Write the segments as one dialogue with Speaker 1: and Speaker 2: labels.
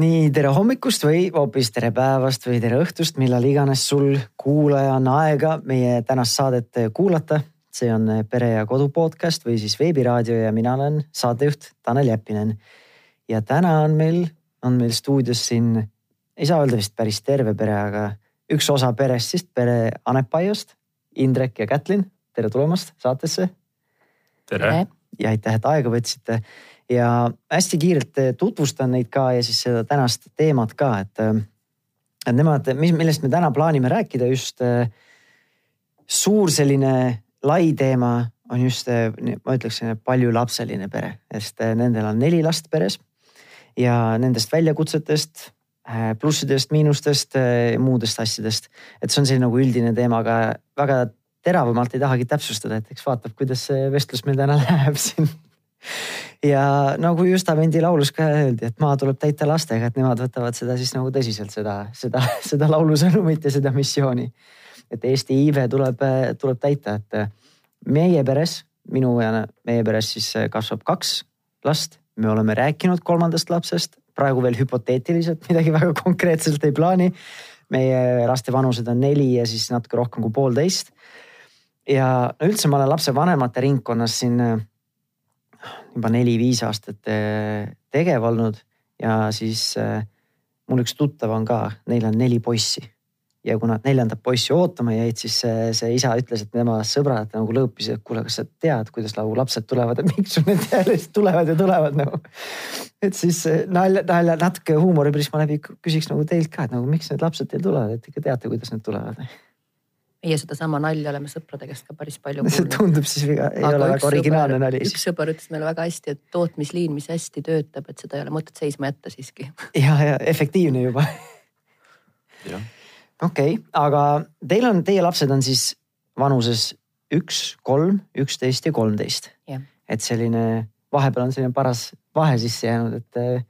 Speaker 1: nii tere hommikust või hoopis tere päevast või tere õhtust, millal iganes sul kuulaja on aega meie tänast saadet kuulata. see on Pere ja Kodu podcast või siis veebiraadio ja mina olen saatejuht Tanel Jeppinen. ja täna on meil, on meil stuudios siin, ei saa öelda vist päris terve pere, aga üks osa perest siis pere Anepaiust, Indrek ja Kätlin. tere tulemast saatesse.
Speaker 2: tere.
Speaker 1: Ja aitäh, et aega võtsite ja hästi kiirelt eh, tutvustan neid ka ja siis seda tänast teemat ka, et, eh, et nemad, millest me täna plaanime rääkida, just eh, suur selline lai teema on just, ma ütleksin, paljulapseline pere, sest nendel on neli last peres ja nendest väljakutsetest, plussidest, miinustest, muudest asjadest. et see on selline nagu üldine teema, aga väga teravamalt ei tahagi täpsustada, et eks vaatab, kuidas see vestlus meil täna läheb siin ja nagu Justamendi laulus ka öeldi, et maa tuleb täita lastega, et nemad võtavad seda siis nagu tõsiselt, seda, seda, seda laulusõnumit ja seda missiooni. et Eesti iive tuleb, tuleb täita, et meie peres, minu ja meie peres siis kasvab kaks last. me oleme rääkinud kolmandast lapsest, praegu veel hüpoteetiliselt, midagi väga konkreetselt ei plaani. meie laste vanused on neli ja siis natuke rohkem kui poolteist. Ja no üldse ma olen lapsevanemate ringkonnas siin juba neli-viis aastat eh, tegev olnud ja siis eh, mul üks tuttav on ka, neil on neli poissi. ja kui nad neljandat poissi ootama jäid, siis see, see isa ütles, et tema sõbrad nagu lõõpisid, et kuule, kas sa tead, kuidas nagu lapsed tulevad, et miks sul need järjest tulevad ja tulevad nagu. et siis nalja, nalja natuke huumoriprisma läbi küsiks nagu teilt ka, et nagu miks need lapsed teil tulevad, et ikka teate, kuidas need tulevad
Speaker 2: meie sedasama nalja oleme sõprade käest ka päris palju
Speaker 1: kuulnud. see tundub siis viga, ei Aga ole väga originaalne nali.
Speaker 2: üks sõber ütles meile väga hästi, et tootmisliin, mis hästi töötab, et seda ei ole mõtet seisma jätta siiski.
Speaker 1: ja, ja efektiivne juba. okei aga teil on, teie lapsed on siis vanuses üks, kolm, üksteist ja kolmteist. et selline, vahepeal on selline paras vahe sisse jäänud, et eh,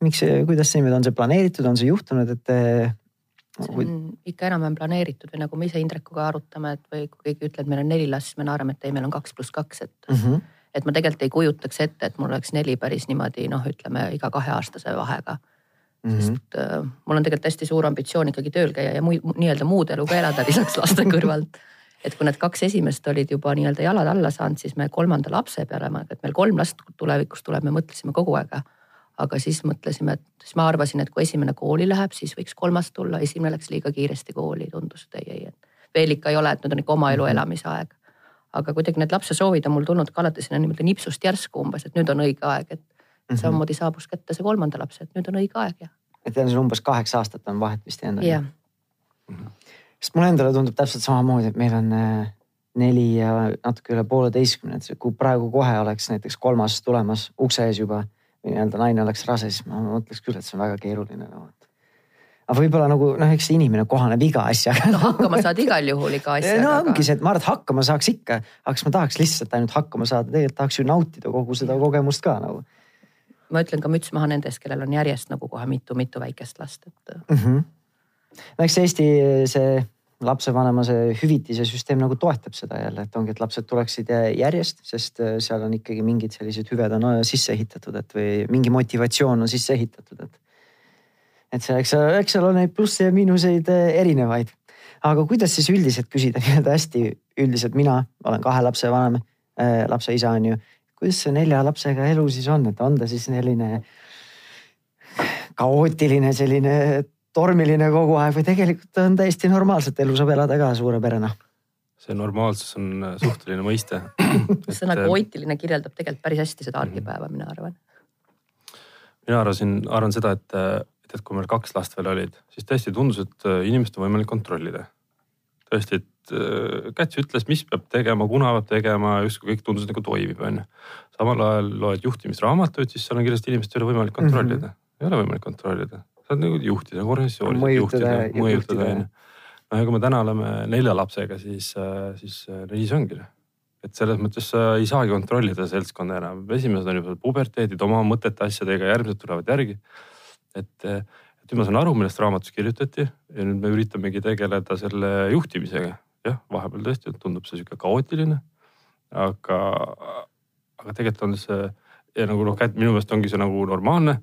Speaker 1: miks, kuidas see niimoodi on see planeeritud, on see juhtunud, et eh,
Speaker 2: see on ikka enam-vähem planeeritud või nagu me ise Indrekuga arutame, et või kui keegi ütleb, meil on neli last, siis me naerame, et ei, meil on kaks pluss kaks, et mm. -hmm. et ma tegelikult ei kujutaks ette, et mul oleks neli päris niimoodi noh, ütleme iga kaheaastase vahega mm. -hmm. sest äh, mul on tegelikult hästi suur ambitsioon ikkagi tööl käia ja muu, nii-öelda muud elu ka elada lisaks laste kõrvalt. et kui need kaks esimest olid juba nii-öelda jalad alla saanud, siis me kolmanda lapse peale, et meil kolm last tulevikus tuleb, me mõtlesime kogu aeg aga siis mõtlesime, et siis ma arvasin, et kui esimene kooli läheb, siis võiks kolmas tulla, esimene läks liiga kiiresti kooli, tundus, et ei, ei, et veel ikka ei ole, et nüüd on ikka oma elu mhm. elamise aeg. aga kuidagi need lapse soovid on mul tulnud ka alati sinna niimoodi nipsust järsku umbes, et nüüd on õige aeg, et mm -hmm. samamoodi saabus kätte see kolmanda lapse, et nüüd on õige aeg ja.
Speaker 1: et teil on umbes kaheksa aastat on vahet vist jäänud?
Speaker 2: jah
Speaker 1: mm -hmm.. sest mulle endale tundub täpselt samamoodi, et meil on äh, neli ja natuke üle pooleteistkümne, et kui praegu kohe oleks näiteks kolmas tulemas ukse ees juba nii-öelda naine oleks rase, siis ma mõtleks küll, et see on väga keeruline no.. aga võib-olla nagu noh, eks inimene kohaneb iga asjaga
Speaker 2: no hakkama saad igal juhul iga asjaga.
Speaker 1: no ongi see, et ma arvan, et hakkama saaks ikka, aga kas ma tahaks lihtsalt ainult hakkama saada, tegelikult tahaks ju nautida kogu seda kogemust ka nagu.
Speaker 2: ma ütlen ka müts maha nendest, kellel on järjest nagu kohe mitu-mitu väikest last, et
Speaker 1: mm. -hmm. no eks Eesti see lapsevanema see hüvitise süsteem nagu toetab seda jälle, et ongi, et lapsed tuleksid järjest, sest äh, seal on ikkagi mingid sellised hüved on äh, sisse ehitatud, et või mingi motivatsioon on sisse ehitatud, et. et see, eks, eks seal on neid plusse ja miinuseid äh, erinevaid. aga kuidas siis üldiselt küsida nii-öelda hästi üldiselt, mina olen kahe lapse vanem äh,, lapse isa on ju. kuidas see nelja lapsega elu siis on, et on ta siis selline kaootiline selline tormiline kogu aeg või tegelikult on täiesti normaalset elu saab elada ka suure perena?
Speaker 3: see normaalsus on äh, suhteline mõiste
Speaker 2: sõna kaootiline kirjeldab tegelikult päris hästi seda argipäeva, mina arvan.
Speaker 3: mina arvasin, arvan seda, et, et, et kui meil kaks last veel olid, siis tõesti tundus, et äh, inimest on võimalik kontrollida. tõesti, et äh, Käts ütles, mis peab tegema, kuna peab tegema, justkui kõik tundus nagu toimib, onju. samal ajal loed juhtimisraamatuid, siis seal on kirjas, et inimest ei ole võimalik kontrollida mm, -hmm. ei ole võimalik kontrollida saad nagu juhtida organisatsiooni.
Speaker 1: mõjutada,
Speaker 3: mõjutada onju. noh, ja kui me täna oleme nelja lapsega, siis, äh, siis äh, see ongi. et selles mõttes sa ei saagi kontrollida seltskonda enam, esimesed on juba puberteedid oma mõtete asjadega, järgmised tulevad järgi. et, et ma saan aru, millest raamatus kirjutati ja nüüd me üritamegi tegeleda selle juhtimisega. jah, vahepeal tõesti tundub see sihuke kaootiline, aga, aga tegelikult on see ja nagu noh, minu meelest ongi see nagu normaalne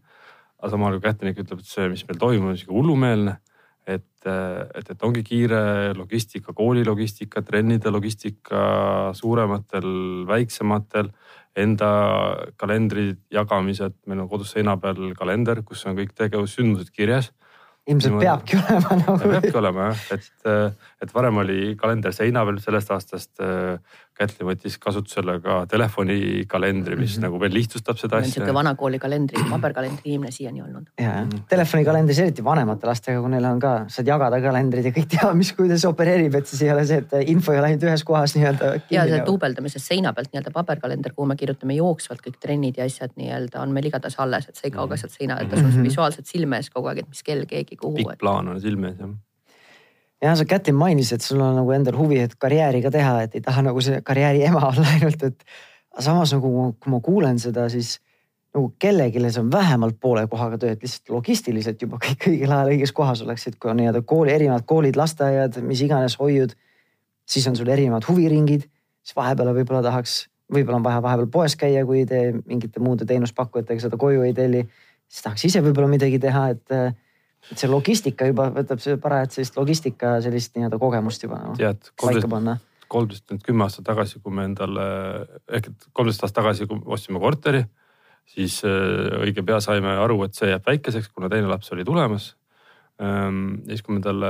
Speaker 3: aga samal ajal kättenik ütleb, et see, mis meil toimub, on sihuke hullumeelne. et, et, et ongi kiire logistika, kooli logistika, trennide logistika suurematel, väiksematel enda kalendri jagamised, meil on kodus seina peal kalender, kus on kõik tegevussündmused kirjas
Speaker 1: ilmselt Niimoodi... peabki olema
Speaker 3: nagu. peabki olema jah, et, et varem oli kalender seina peal, sellest aastast Kätli võttis kasutusele ka telefonikalendri, mis mm -hmm. nagu veel lihtsustab seda asja.
Speaker 2: sihuke vanakooli kalendri, paberkalendri inimene siiani olnud.
Speaker 1: ja, ja telefonikalendris eriti vanemate lastega, kui neil on ka, saad jagada kalendrid ja kõik teavad, mis, kuidas opereerib, et siis ei ole see, et info ei ole ainult ühes kohas nii-öelda.
Speaker 2: ja see duubeldamises seina pealt nii-öelda paberkalender, kuhu me kirjutame jooksvalt kõik trennid ja asjad nii-öelda on meil igatahes alles, et see ei kao ka sealt seina, et ta sul mm -hmm. visuaalselt silme ees kogu aeg, et mis kell keegi kuhu.
Speaker 3: pikk plaan on silme ees jah
Speaker 1: ja sa Kätin mainis, et sul on nagu endal huvi, et karjääri ka teha, et ei taha nagu see karjääri ema olla ainult, et. samas nagu kui ma kuulen seda, siis nagu kellelegi see on vähemalt poole kohaga töö, et lihtsalt logistiliselt juba kõik õigel ajal õiges kohas oleksid, kui on nii-öelda kooli, erinevad koolid, lasteaiad, mis iganes hoiud. siis on sul erinevad huviringid, siis vahepeal võib-olla tahaks, võib-olla on vaja vahepeal poes käia, kui te mingite muude teenuspakkujatega seda koju ei telli. siis tahaks ise võib-olla midagi teha, et et see logistika juba võtab see parajat sellist logistika sellist nii-öelda kogemust juba no,
Speaker 3: Tead, paika panna. kolmteist, nüüd kümme aastat tagasi, kui me endale ehk et kolmteist aastat tagasi, kui ostsime korteri, siis äh, õige pea saime aru, et see jääb väikeseks, kuna teine laps oli tulemas. Ehm, ja siis, kui me talle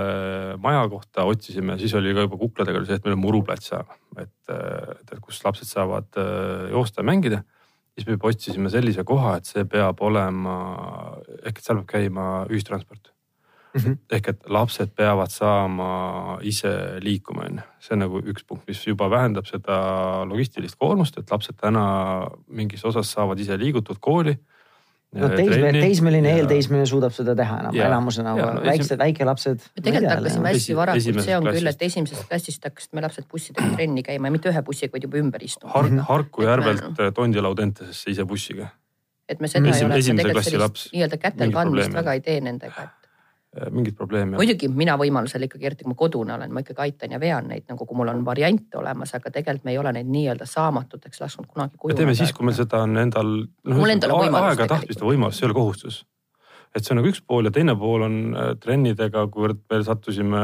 Speaker 3: maja kohta otsisime, siis oli ka juba kukladega oli see, et meil on muruplats saama, et, et kus lapsed saavad äh, joosta ja mängida siis me juba otsisime sellise koha, et see peab olema, ehk et seal peab käima ühistransport mm. -hmm. ehk et lapsed peavad saama ise liikuma, on ju. see on nagu üks punkt, mis juba vähendab seda logistilist koormust, et lapsed täna mingis osas saavad ise liigutud kooli
Speaker 1: no teismeline, teismeline, eelteismeline suudab seda teha enam, enamusena no, väiksed, väikelapsed.
Speaker 2: me tegelikult hakkasime hästi varakult, see on küll, et esimesest klassist hakkasid me lapsed bussidega trenni käima ja mitte ühe bussiga, vaid juba ümber istuma
Speaker 3: Hark,. Harku järvelt no. Tondilau Dentesesse ise bussiga.
Speaker 2: et me seda Esim, ei ole, et me tegelikult sellist nii-öelda kätel kandmist väga ei tee nendega, et
Speaker 3: mingit probleemi.
Speaker 2: muidugi mina võimalusel ikkagi, eriti kui ma kodune olen, ma ikkagi aitan ja vean neid nagu, kui mul on variante olemas, aga tegelikult me ei ole neid nii-öelda saamatuteks lasknud kunagi kujuneda.
Speaker 3: teeme siis, kui meil seda on endal no,.
Speaker 2: mul endal on võimalus.
Speaker 3: aega tahtmist ja võimalus, see ei ole kohustus. et see on nagu üks pool ja teine pool on äh, trennidega, kuivõrd me sattusime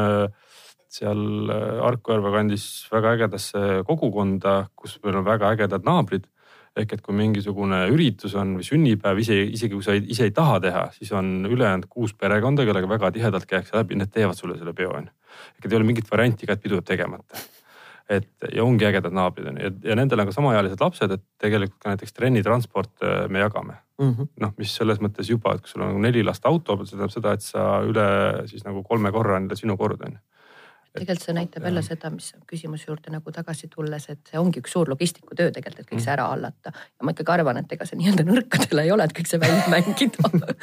Speaker 3: seal äh, Harku järve kandis väga ägedasse kogukonda, kus meil on väga ägedad naabrid ehk et kui mingisugune üritus on või sünnipäev, ise, isegi kui sa ei, ise ei taha teha, siis on ülejäänud kuus perekonda, kellega väga tihedalt käiakse läbi, need teevad sulle selle peo on ju. ehk et ei ole mingit varianti ka, et pidu jääb tegemata. et ja ongi ägedad naabrid on ju ja, ja nendel on ka samaealised lapsed, et tegelikult ka näiteks trennitransport äh, me jagame mm -hmm.. noh, mis selles mõttes juba, et kui sul on nagu neli last auto see tähendab seda, et sa üle siis nagu kolme korra on sinu kord on ju
Speaker 2: tegelikult see näitab jälle seda, mis küsimuse juurde nagu tagasi tulles, et see ongi üks suur logistiku töö tegelikult, et kõik see ära hallata. ja ma ikkagi arvan, et ega see nii-öelda nõrkadele ei ole, et kõik see välja mängida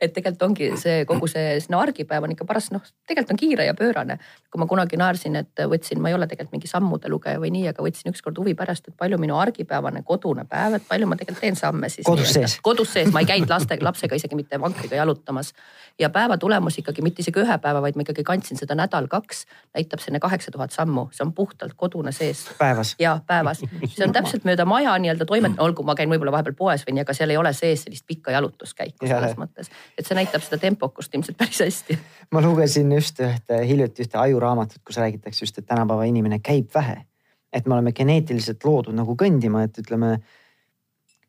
Speaker 2: et tegelikult ongi see kogu see no argipäev on ikka paras, noh, tegelikult on kiire ja pöörane. kui ma kunagi naersin, et võtsin, ma ei ole tegelikult mingi sammude lugeja või nii, aga võtsin ükskord huvi pärast, et palju minu argipäevane kodune päev, et palju ma tegelikult teen samme siis.
Speaker 1: kodus sees.
Speaker 2: kodus sees, ma ei käinud lastega, lapsega isegi mitte vankriga jalutamas. ja päeva tulemus ikkagi mitte isegi ühe päeva, vaid ma ikkagi kandsin seda nädal-kaks näitab sinna kaheksa tuhat sammu, see on puhtalt kodune sees.
Speaker 1: päevas?
Speaker 2: ja päevas, see on täpselt mööda maja nii-öelda toimet-, olgu, ma käin võib-olla vahepeal poes või nii, aga seal ei ole sees sellist pikka jalutuskäiku selles mõttes. et see näitab seda tempokust ilmselt päris hästi.
Speaker 1: ma lugesin just ühte hiljuti ühte ajuraamatut, kus räägitakse just, et tänapäeva inimene käib vähe. et me oleme geneetiliselt loodud nagu kõndima, et ütleme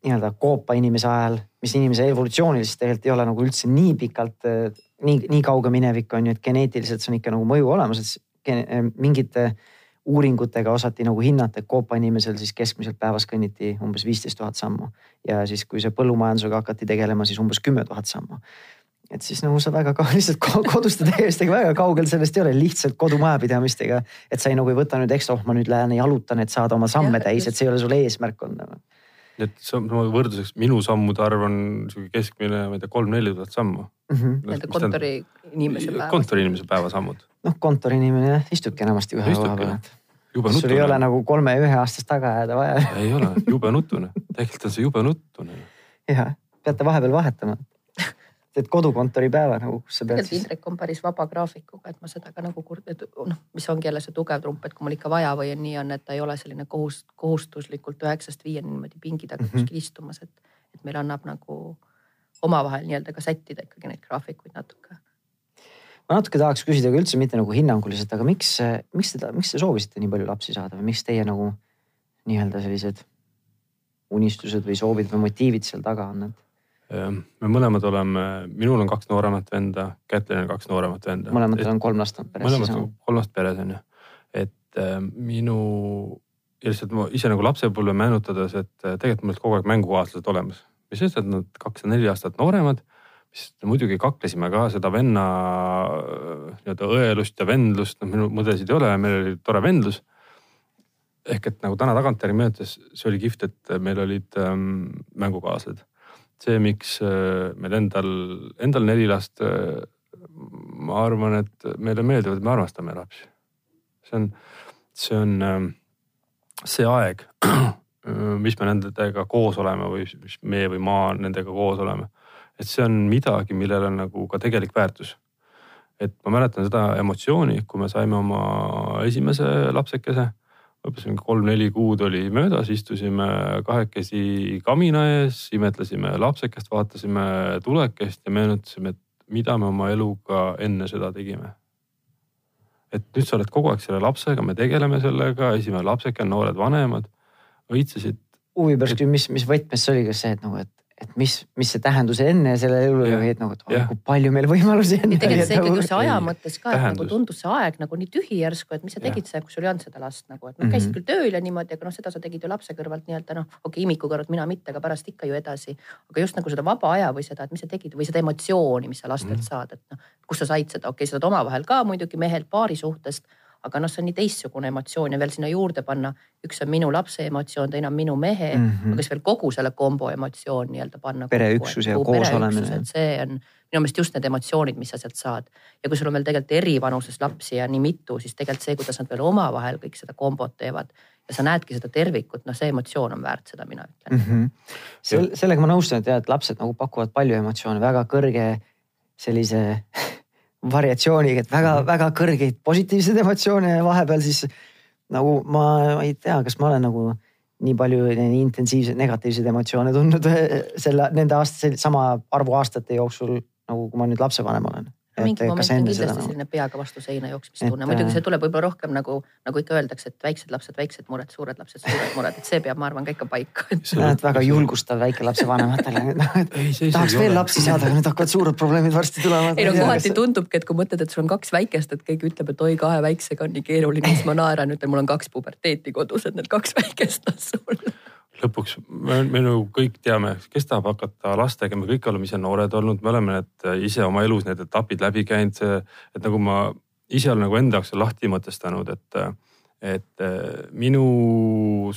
Speaker 1: nii-öelda koopa inimese ajal, mis inimese evolutsiooniliselt tegelikult ei ole nagu üldse nii pikalt nii, nii kauge minevik on ju, et geneetiliselt see on ikka nagu mõju olemas, et mingite uuringutega osati nagu hinnata, et koopa inimesel siis keskmiselt päevas kõnniti umbes viisteist tuhat sammu. ja siis, kui see põllumajandusega hakati tegelema, siis umbes kümme tuhat sammu. et siis nagu sa väga kaua lihtsalt koduste tegemistega väga kaugel sellest ei ole, lihtsalt kodumajapidamistega. et sa ei nagu ei võta nüüd ekstra, oh ma nüüd lähen jalutan, et saada oma samme ja, täis, et see ei ole sul eesmärk olnud
Speaker 3: et see on võrdluseks, minu sammude arv on sihuke keskmine, ma ei tea, kolm-neli tuhat sammu
Speaker 2: mm. -hmm. nii-öelda kontori inimese päeva.
Speaker 3: kontori inimese päevasammud.
Speaker 1: noh, kontori inimene jah, istubki enamasti ühe koha peal, et. sul ei ole nagu kolme ja ühe aastast taga ajada vaja.
Speaker 3: ei ole, jube nutune, tegelikult on see jube nutune.
Speaker 1: jah, peate vahepeal vahetama teed kodukontori päeva nagu, kus sa pead.
Speaker 2: tegelikult Indrek on päris vaba graafikuga, et ma seda ka nagu noh, mis ongi jälle see tugev trump, et kui mul ikka vaja või on nii on, et ta ei ole selline kohust, kohustuslikult üheksast viieni niimoodi pingi taga mm -hmm. kuskil istumas, et, et meil annab nagu omavahel nii-öelda ka sättida ikkagi neid graafikuid natuke.
Speaker 1: ma natuke tahaks küsida ka üldse mitte nagu hinnanguliselt, aga miks, miks te, miks te soovisite nii palju lapsi saada või miks teie nagu nii-öelda sellised unistused või soovid või motiivid seal taga on, et?
Speaker 3: Me mõlemad oleme, minul on kaks nooremat venda, Kätlil on kaks nooremat venda.
Speaker 1: mõlematel on kolm last on peres.
Speaker 3: mõlemad on kolm last peres on ju, et äh, minu ja lihtsalt ma ise nagu lapsepõlve meenutades, et äh, tegelikult mul olid kogu aeg mängukaaslased olemas. mis sest, et nad kaks ja neli aastat nooremad, siis muidugi kaklesime ka seda venna äh, nii-öelda õelust ja vendlust, noh minul mõdesid ei ole, meil oli tore vendlus. ehk et nagu täna tagantjärgi meenutades, see oli kihvt, et meil olid ähm, mängukaaslased. See, miks äh, meil endal, endal neli last äh,, ma arvan, et meile meeldivad, me armastame lapsi. see on, see on äh, see aeg, mis me nendega koos oleme või mis meie või maa nendega koos oleme. et see on midagi, millel on nagu ka tegelik väärtus. et ma mäletan seda emotsiooni, kui me saime oma esimese lapsekese. Umbes kolm-neli kuud oli möödas, istusime kahekesi kamina ees, imetlesime lapsekest, vaatasime tulekest ja meenutasime, et mida me oma eluga enne seda tegime et nüüd sa oled kogu aeg selle lapsega, me tegeleme sellega, esimene lapseke, noored vanemad õitsesid.
Speaker 1: huvi pärast, mis, mis võtmes see oli, kas see, et nagu, et et mis, mis see tähendus enne sellele elule või et nagu, et oh, kui palju meil võimalusi
Speaker 2: on. tegelikult see ikkagi just aja mõttes ka, et nagu tundus see aeg nagu nii tühi järsku, et mis sa tegid seal, kui sul ei olnud seda last nagu, et noh, käisid mhm. küll tööl ja niimoodi, aga noh, seda sa tegid ju lapse kõrvalt nii-öelda noh, okei okay,, imiku kõrvalt mina mitte, aga pärast ikka ju edasi. aga just nagu seda vaba aja või seda, et mis sa tegid või seda emotsiooni, mis sa lastelt mm -hmm. saad, et noh, kust sa said seda, okei okay,, sa saad omavahel ka muidugi mehelt paari suhtest aga noh, see on nii teistsugune emotsioon ja veel sinna juurde panna, üks on minu lapse emotsioon, teine on minu mehe mm, -hmm. aga siis veel kogu selle kombo emotsioon nii-öelda panna.
Speaker 1: pereüksus ja koos olemine.
Speaker 2: see on minu meelest just need emotsioonid, mis sa sealt saad. ja kui sul on veel tegelikult eri vanuses lapsi ja nii mitu, siis tegelikult see, kuidas nad veel omavahel kõik seda kombot teevad ja sa näedki seda tervikut, noh, see emotsioon on väärt seda, mina ütlen mm. -hmm.
Speaker 1: Sel, sellega ma nõustun, et jah, et lapsed nagu pakuvad palju emotsioone, väga kõrge sellise variatsiooniga, et väga-väga mhm. kõrgeid positiivseid emotsioone ja vahepeal siis nagu ma, ma ei tea, kas ma olen nagu nii palju nii intensiivseid negatiivseid emotsioone tundnud selle, nende aasta, sama arvu aastate jooksul nagu kui ma nüüd lapsevanem olen
Speaker 2: mingi moment on kindlasti nagu... selline peaga vastu seina jooksmise tunne, muidugi see tuleb võib-olla rohkem nagu, nagu ikka öeldakse, et väiksed lapsed, väiksed mured, suured lapsed, suured mured, et see peab, ma arvan, ka ikka paika.
Speaker 1: sa oled väga julgustav väikelapse vanematele. Tahaks veel lapsi saada, aga nüüd hakkavad suured probleemid varsti tulema.
Speaker 2: ei no kohati tundubki, et kui mõtled, et sul on kaks väikest, et keegi ütleb, et oi, kahe väiksega on nii keeruline, siis ma naeran, ütlen, mul on kaks puberteeti kodus, et need kaks väikest on sul
Speaker 3: lõpuks me, me nagu kõik teame, kes tahab hakata lastega, me kõik oleme ise noored olnud, me oleme need ise oma elus need etapid läbi käinud, et nagu ma ise olen nagu enda jaoks lahti mõtestanud, et, et minu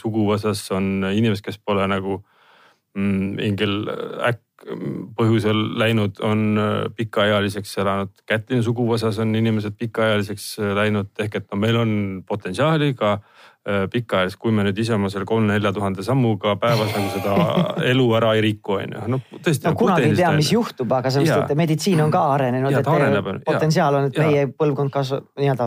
Speaker 3: suguvõsas on inimesed, kes pole nagu mm, mingil äkk põhjusel läinud, on pikaealiseks elanud. Kätlini suguvõsas on inimesed pikaealiseks läinud ehk et no meil on potentsiaali ka äh, Äh, pikaajalist, kui me nüüd ise oma selle kolme-nelja tuhande sammuga päevas nagu seda elu ära ei riku, on ju.
Speaker 1: noh, tõesti. no kunagi ei tea, mis juhtub, aga sellepärast, et meditsiin on ka arenenud, et areneb, potentsiaal on, et ja. meie põlvkond kasvab nii-öelda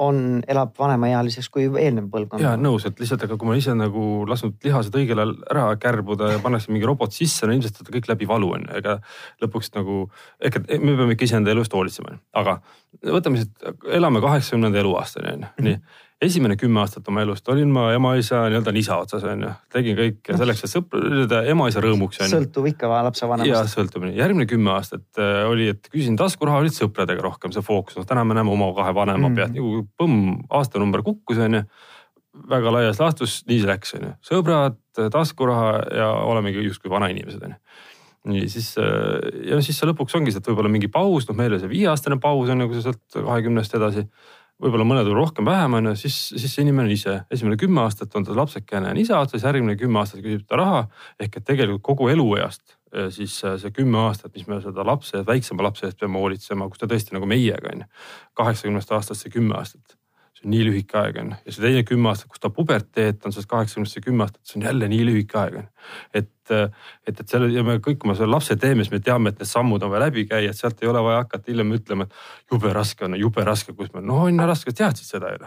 Speaker 1: on, elab vanemaealiseks kui eelnev põlvkond.
Speaker 3: ja nõus, et lihtsalt, aga kui ma ise nagu lasknud lihased õigel ajal ära kärbuda ja pannakse mingi robot sisse, no ilmselt seda kõik läbi valu on ju, ega lõpuks nagu ehk et me peame ikka iseenda elust hoolitsema, aga võtame siis, elame kaheksakümnenda eluaastani on ju, nii esimene kümme aastat oma elust olin ma ema-isa nii-öelda nisa otsas on ju. tegin kõike selleks, et sõprade, ema-isa rõõmuks on
Speaker 1: ju. sõltub ikka lapsevanemast.
Speaker 3: ja sõltub järgmine kümme aastat äh, oli, et küsisin taskuraha, olid sõpradega rohkem see fookus, noh täna me näeme oma kahe vanema mm. pealt nagu põmm, aastanumber kukkus on ju. väga laias laastus, nii see läks on ju, sõbrad, taskuraha ja olemegi justkui vanainimesed on ju nii siis äh, ja siis see lõpuks ongi see, et võib-olla mingi paus, noh meil oli see viieaastane paus on ju, kui sa sealt kahekümnest edasi võib-olla mõned rohkem, vähem on ju, siis, siis see inimene on ise, esimene kümme aastat on ta lapsekene on isa otsas, järgmine kümme aastat küsib ta raha. ehk et tegelikult kogu elueast siis see kümme aastat, mis me seda lapse, väiksema lapse eest peame hoolitsema, kus ta tõesti nagu meiega on ju. kaheksakümnest aastast see kümme aastat see on nii lühike aeg on ja see teine kümme aastat, kus ta puberteet on sellest kaheksakümnest kümme aastat, see on jälle nii lühike aeg on. et, et, et selle ja me kõik, kui me selle lapse teeme, siis me teame, et need sammud on vaja läbi käia, et sealt ei ole vaja hakata hiljem ütlema, et jube raske on, jube raske, kus me, no on raske, teadsid seda ju.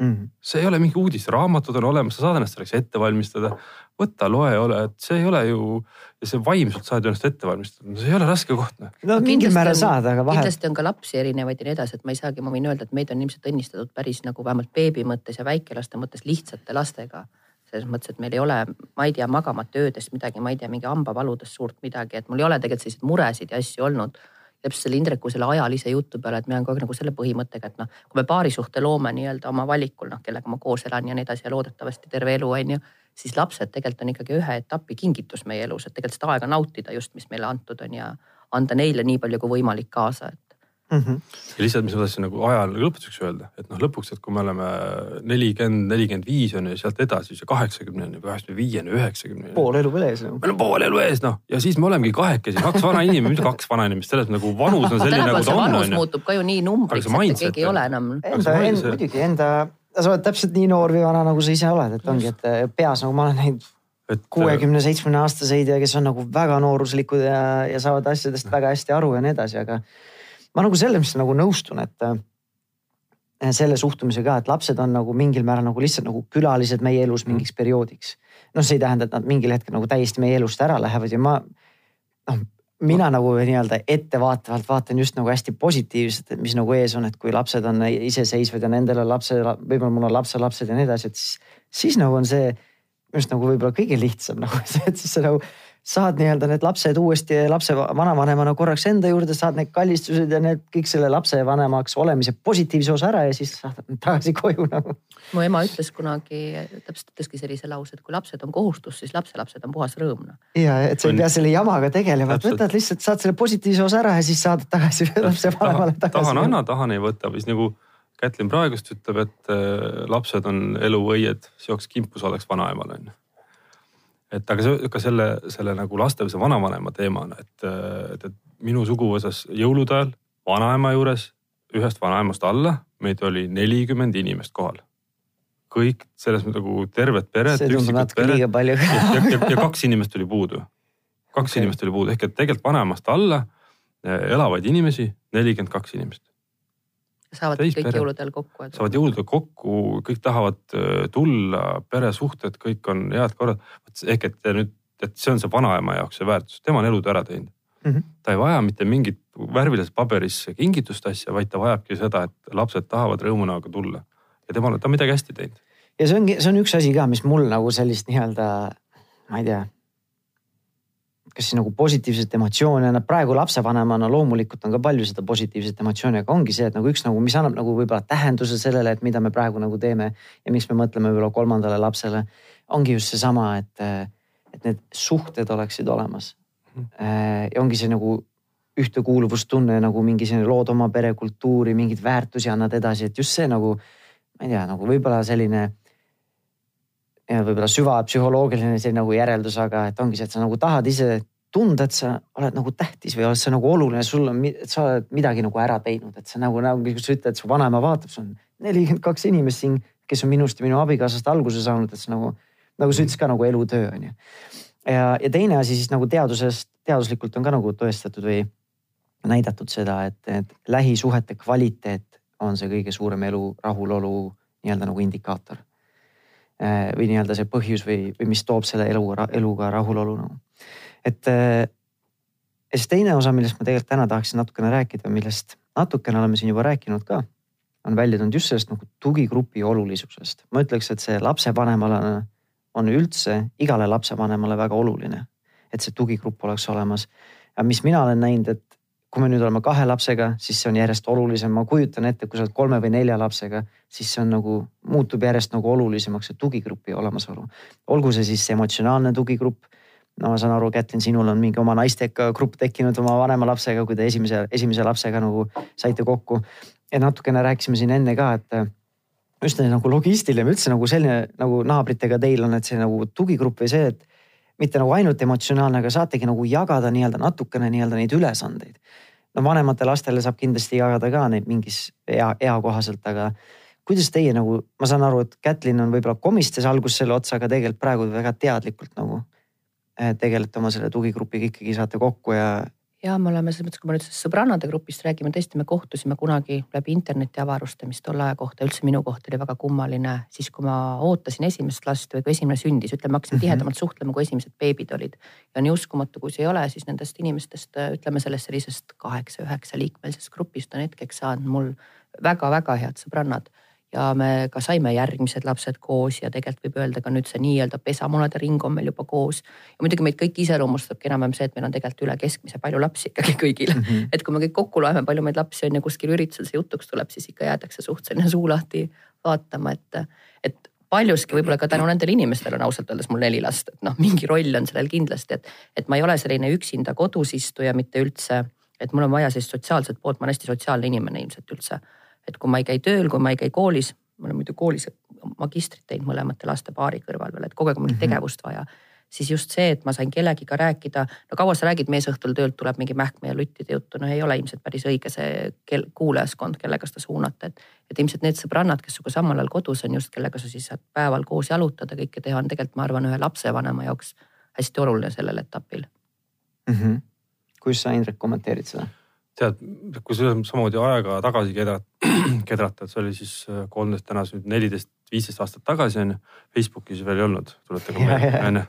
Speaker 3: mm. -hmm. see ei ole mingi uudis, raamatud on olemas, sa saad ennast selleks ette valmistada. võta, loe, ole, et see ei ole ju ja see vaimselt saad ennast ette valmistada, see ei ole raske koht.
Speaker 1: Noh. no mingil määral saad, aga
Speaker 2: vahel. kindlasti on ka lapsi erinevaid ja nii edasi, et ma ei saagi, ma võin öelda, et meid on ilmselt õnnistatud päris nagu vähemalt beebi mõttes ja väikelaste mõttes lihtsate lastega selles mõttes, et meil ei ole, ma ei tea, magamata öödest midagi, ma ei tea, mingi hambavaludest suurt midagi, et mul ei ole tegelikult selliseid muresid ja asju olnud täpselt selle Indreku selle ajalise jutu peale, et mina olen kogu aeg nagu selle põhimõttega, et noh, kui me paarisuhte loome nii-öelda oma valikul, noh, kellega ma koos elan ja nii edasi ja loodetavasti terve elu on ju, siis lapsed tegelikult on ikkagi ühe etapi kingitus meie elus, et tegelikult seda aega nautida just, mis meile antud on ja anda neile nii palju kui võimalik kaasa, et
Speaker 3: mm. -hmm. ja lihtsalt, mis ma tahtsin nagu ajal lõpetuseks öelda, et noh, lõpuks, et kui me oleme nelikümmend, nelikümmend viis on ju sealt edasi, see kaheksakümneni, kaheksakümne viieni, üheksakümneni.
Speaker 1: pool elu veel ees
Speaker 3: no.. meil on pool elu ees noh ja siis me olemegi kahekesi, kaks vana inimest, mis kaks vana inimest, selles nagu vanus on selline nagu ta on.
Speaker 2: vanus muutub ka ju nii numbriks, et keegi ei ole enam.
Speaker 1: Enda, enda, muidugi enda, sa oled täpselt nii noor või vana, nagu sa ise oled, et ongi, et peas nagu ma olen näinud kuuekümne, seitsmekümne aastaseid ja kes on nagu väga nooruslikud ja, ja saavad asjadest väga hästi aru ja nii edasi, aga ma nagu selles mõttes nagu nõustun, et äh, selle suhtumisega, et lapsed on nagu mingil määral nagu lihtsalt nagu külalised meie elus mingiks mm. perioodiks. noh, see ei tähenda, et nad mingil hetkel nagu täiesti meie elust ära lähevad ja ma noh, mina nagu nii-öelda ettevaatavalt vaatan just nagu hästi positiivselt, et mis nagu ees on, et kui lapsed on iseseisvad ja nendel on lapse, võib-olla mul on lapselapsed ja nii edasi, et siis, siis nagu on see minu arust nagu võib-olla kõige lihtsam nagu see, et siis sa nagu saad nii-öelda need lapsed uuesti lapse vanavanemana korraks enda juurde, saad need kallistused ja need kõik selle lapsevanemaks olemise positiivse osa ära ja siis saad tagasi koju nagu.
Speaker 2: mu ema ütles kunagi, täpselt ütleski sellise lause, et kui lapsed on kohustus, siis lapselapsed on puhas rõõm. Noh.
Speaker 1: ja et sa ei pea selle jamaga tegelema, et võtad lihtsalt, saad selle positiivse osa ära ja siis saad tagasi lapsevanemale tagasi.
Speaker 3: tahan anna, tahan ei võta, või siis nagu Kätlin praegust ütleb, et äh, lapsed on eluõied, seoks kimpus oleks vanaemal on ju et aga see ka selle, selle nagu laste või see vanavanema teemana, et, et, et minu suguvõsas jõulude ajal vanaema juures ühest vanaemast alla meid oli nelikümmend inimest kohal. kõik selles mõttes nagu terved pered.
Speaker 1: see tundub natuke liiga palju
Speaker 3: ja, ja, ja, kaks inimest oli puudu. kaks okay. inimest oli puudu ehk et tegelikult vanaemast alla eh, elavaid inimesi nelikümmend kaks inimest
Speaker 2: saavad kõik pere. jõuludel kokku.
Speaker 3: saavad jõuludel kokku, kõik tahavad äh, tulla, peresuhted, kõik on head korrad. ehk et nüüd, et see on see vanaema jaoks see väärtus, tema on elutöö ära teinud mm. -hmm. ta ei vaja mitte mingit värvilises paberis kingitust asja, vaid ta vajabki seda, et lapsed tahavad rõõmunäoga tulla ja temal, ta on midagi hästi teinud.
Speaker 1: ja see ongi, see on üks asi ka, mis mul nagu sellist nii-öelda, ma ei tea kas siis nagu positiivset emotsiooni annab, praegu lapsevanemana loomulikult on ka palju seda positiivset emotsiooni, aga ongi see, et nagu üks nagu, mis annab nagu võib-olla tähenduse sellele, et mida me praegu nagu teeme ja miks me mõtleme võib-olla kolmandale lapsele. ongi just seesama, et, et need suhted oleksid olemas. Äh, ja ongi see nagu ühtekuuluvustunne nagu mingi selline lood oma perekultuuri, mingeid väärtusi annad edasi, et just see nagu, ma ei tea, nagu võib-olla selline võib-olla süvapsühholoogiline selline nagu järeldus, aga et ongi see, et sa nagu tahad ise tunda, et sa oled nagu tähtis või oled sa nagu oluline, sul on, sa oled midagi nagu ära teinud, et sa nagu, nagu sa ütled, su vanaema vaatab, sul on nelikümmend kaks inimest siin, kes on minust ja minu abikaasast alguse saanud, et see nagu, nagu sa ütlesid ka nagu elutöö on ju. ja, ja teine asi siis nagu teadusest, teaduslikult on ka nagu tõestatud või näidatud seda, et, et lähisuhete kvaliteet on see kõige suurem elu rahulolu nii-öelda nagu indikaator või nii-öelda see põhjus või, või mis toob selle eluga, eluga rahulolu nagu. et äh, ja siis teine osa, millest ma tegelikult täna tahaksin natukene rääkida, millest natukene oleme siin juba rääkinud ka, on välja tulnud just sellest nagu tugigrupi olulisusest. ma ütleks, et see lapsevanemale on üldse igale lapsevanemale väga oluline, et see tugigrupp oleks olemas. mis mina olen näinud, et kui me nüüd oleme kahe lapsega, siis see on järjest olulisem, ma kujutan ette, kui sa oled kolme või nelja lapsega, siis see on nagu, muutub järjest nagu olulisemaks see tugigrupi olemasolu. olgu see siis emotsionaalne tugigrupp. no ma saan aru, Kätlin, sinul on mingi oma naistega grupp tekkinud oma vanema lapsega, kui te esimese, esimese lapsega nagu saite kokku. ja natukene rääkisime siin enne ka, et just nagu logistiline üldse nagu selline nagu naabritega teil on, et see nagu tugigrupp või see, et mitte nagu ainult emotsionaalne, aga saategi nagu jagada nii-öelda natukene nii-öelda neid ülesandeid. no vanematele lastele saab kindlasti jagada ka neid mingis ea, eakohaselt, aga kuidas teie nagu, ma saan aru, et Kätlin on võib-olla komistes alguses selle otsa, aga tegelikult praegu väga teadlikult nagu eh, tegelete oma selle tugigrupiga ikkagi saate kokku ja,
Speaker 2: ja me oleme selles mõttes, kui me nüüd sõbrannade grupist räägime, tõesti, me kohtusime kunagi läbi interneti avaruste, mis tolle aja kohta üldse minu kohta oli väga kummaline. siis, kui ma ootasin esimest last või kui esimene sündis, ütleme, hakkasime mhm. tihedamalt suhtlema, kui esimesed beebid olid. ja nii uskumatu, kui see ei ole, siis nendest inimestest, ütleme sellest sellisest kaheksa-üheksa liikmelisest grupist on hetkeks saanud mul väga-väga head sõbrannad ja me ka saime järgmised lapsed koos ja tegelikult võib öelda ka nüüd see nii-öelda pesamunade ring on meil juba koos. ja muidugi meid kõiki iseloomustabki enam-vähem see, et meil on tegelikult üle keskmise palju lapsi ikkagi kõigil mm. -hmm. et kui me kõik kokku loeme, palju meid lapsi on ja kuskil üritusel see jutuks tuleb, siis ikka jäädakse suht selline suu lahti vaatama, et, et paljuski võib-olla ka tänu nendele inimestele on ausalt öeldes mul neli last, et noh, mingi roll on sellel kindlasti, et, et ma ei ole selline üksinda kodus istuja mitte üldse, et mul on vaja sellist sotsiaalset poolt, ma olen hästi sotsiaalne inimene ilmselt üldse et kui ma ei käi tööl, kui ma ei käi koolis, ma olen muidu koolis magistrit teinud mõlemate laste paari kõrval veel, et kogu aeg on mingit mm -hmm. tegevust vaja. siis just see, et ma sain kellegiga rääkida, no kaua sa räägid, mees õhtul töölt tuleb mingi mähkme ja luttide juttu, no ei ole ilmselt päris õige see kel, kuulajaskond, kellega seda suunata, et. et ilmselt need sõbrannad, kes sinuga samal ajal kodus on just, kellega sa siis saad päeval koos jalutada, kõike teha, on tegelikult, ma arvan, ühe lapsevanema jaoks hästi oluline sellel etapil
Speaker 1: mm. -hmm. kuidas sa, Indrek, kommenteerid seda?
Speaker 3: Tead, kui samamoodi aega tagasi kedrata, kedrata, et see oli siis äh, kolmteist, täna nüüd neliteist, viisteist aastat tagasi on ju. Facebookis veel ei olnud, tuletage meelde, on ju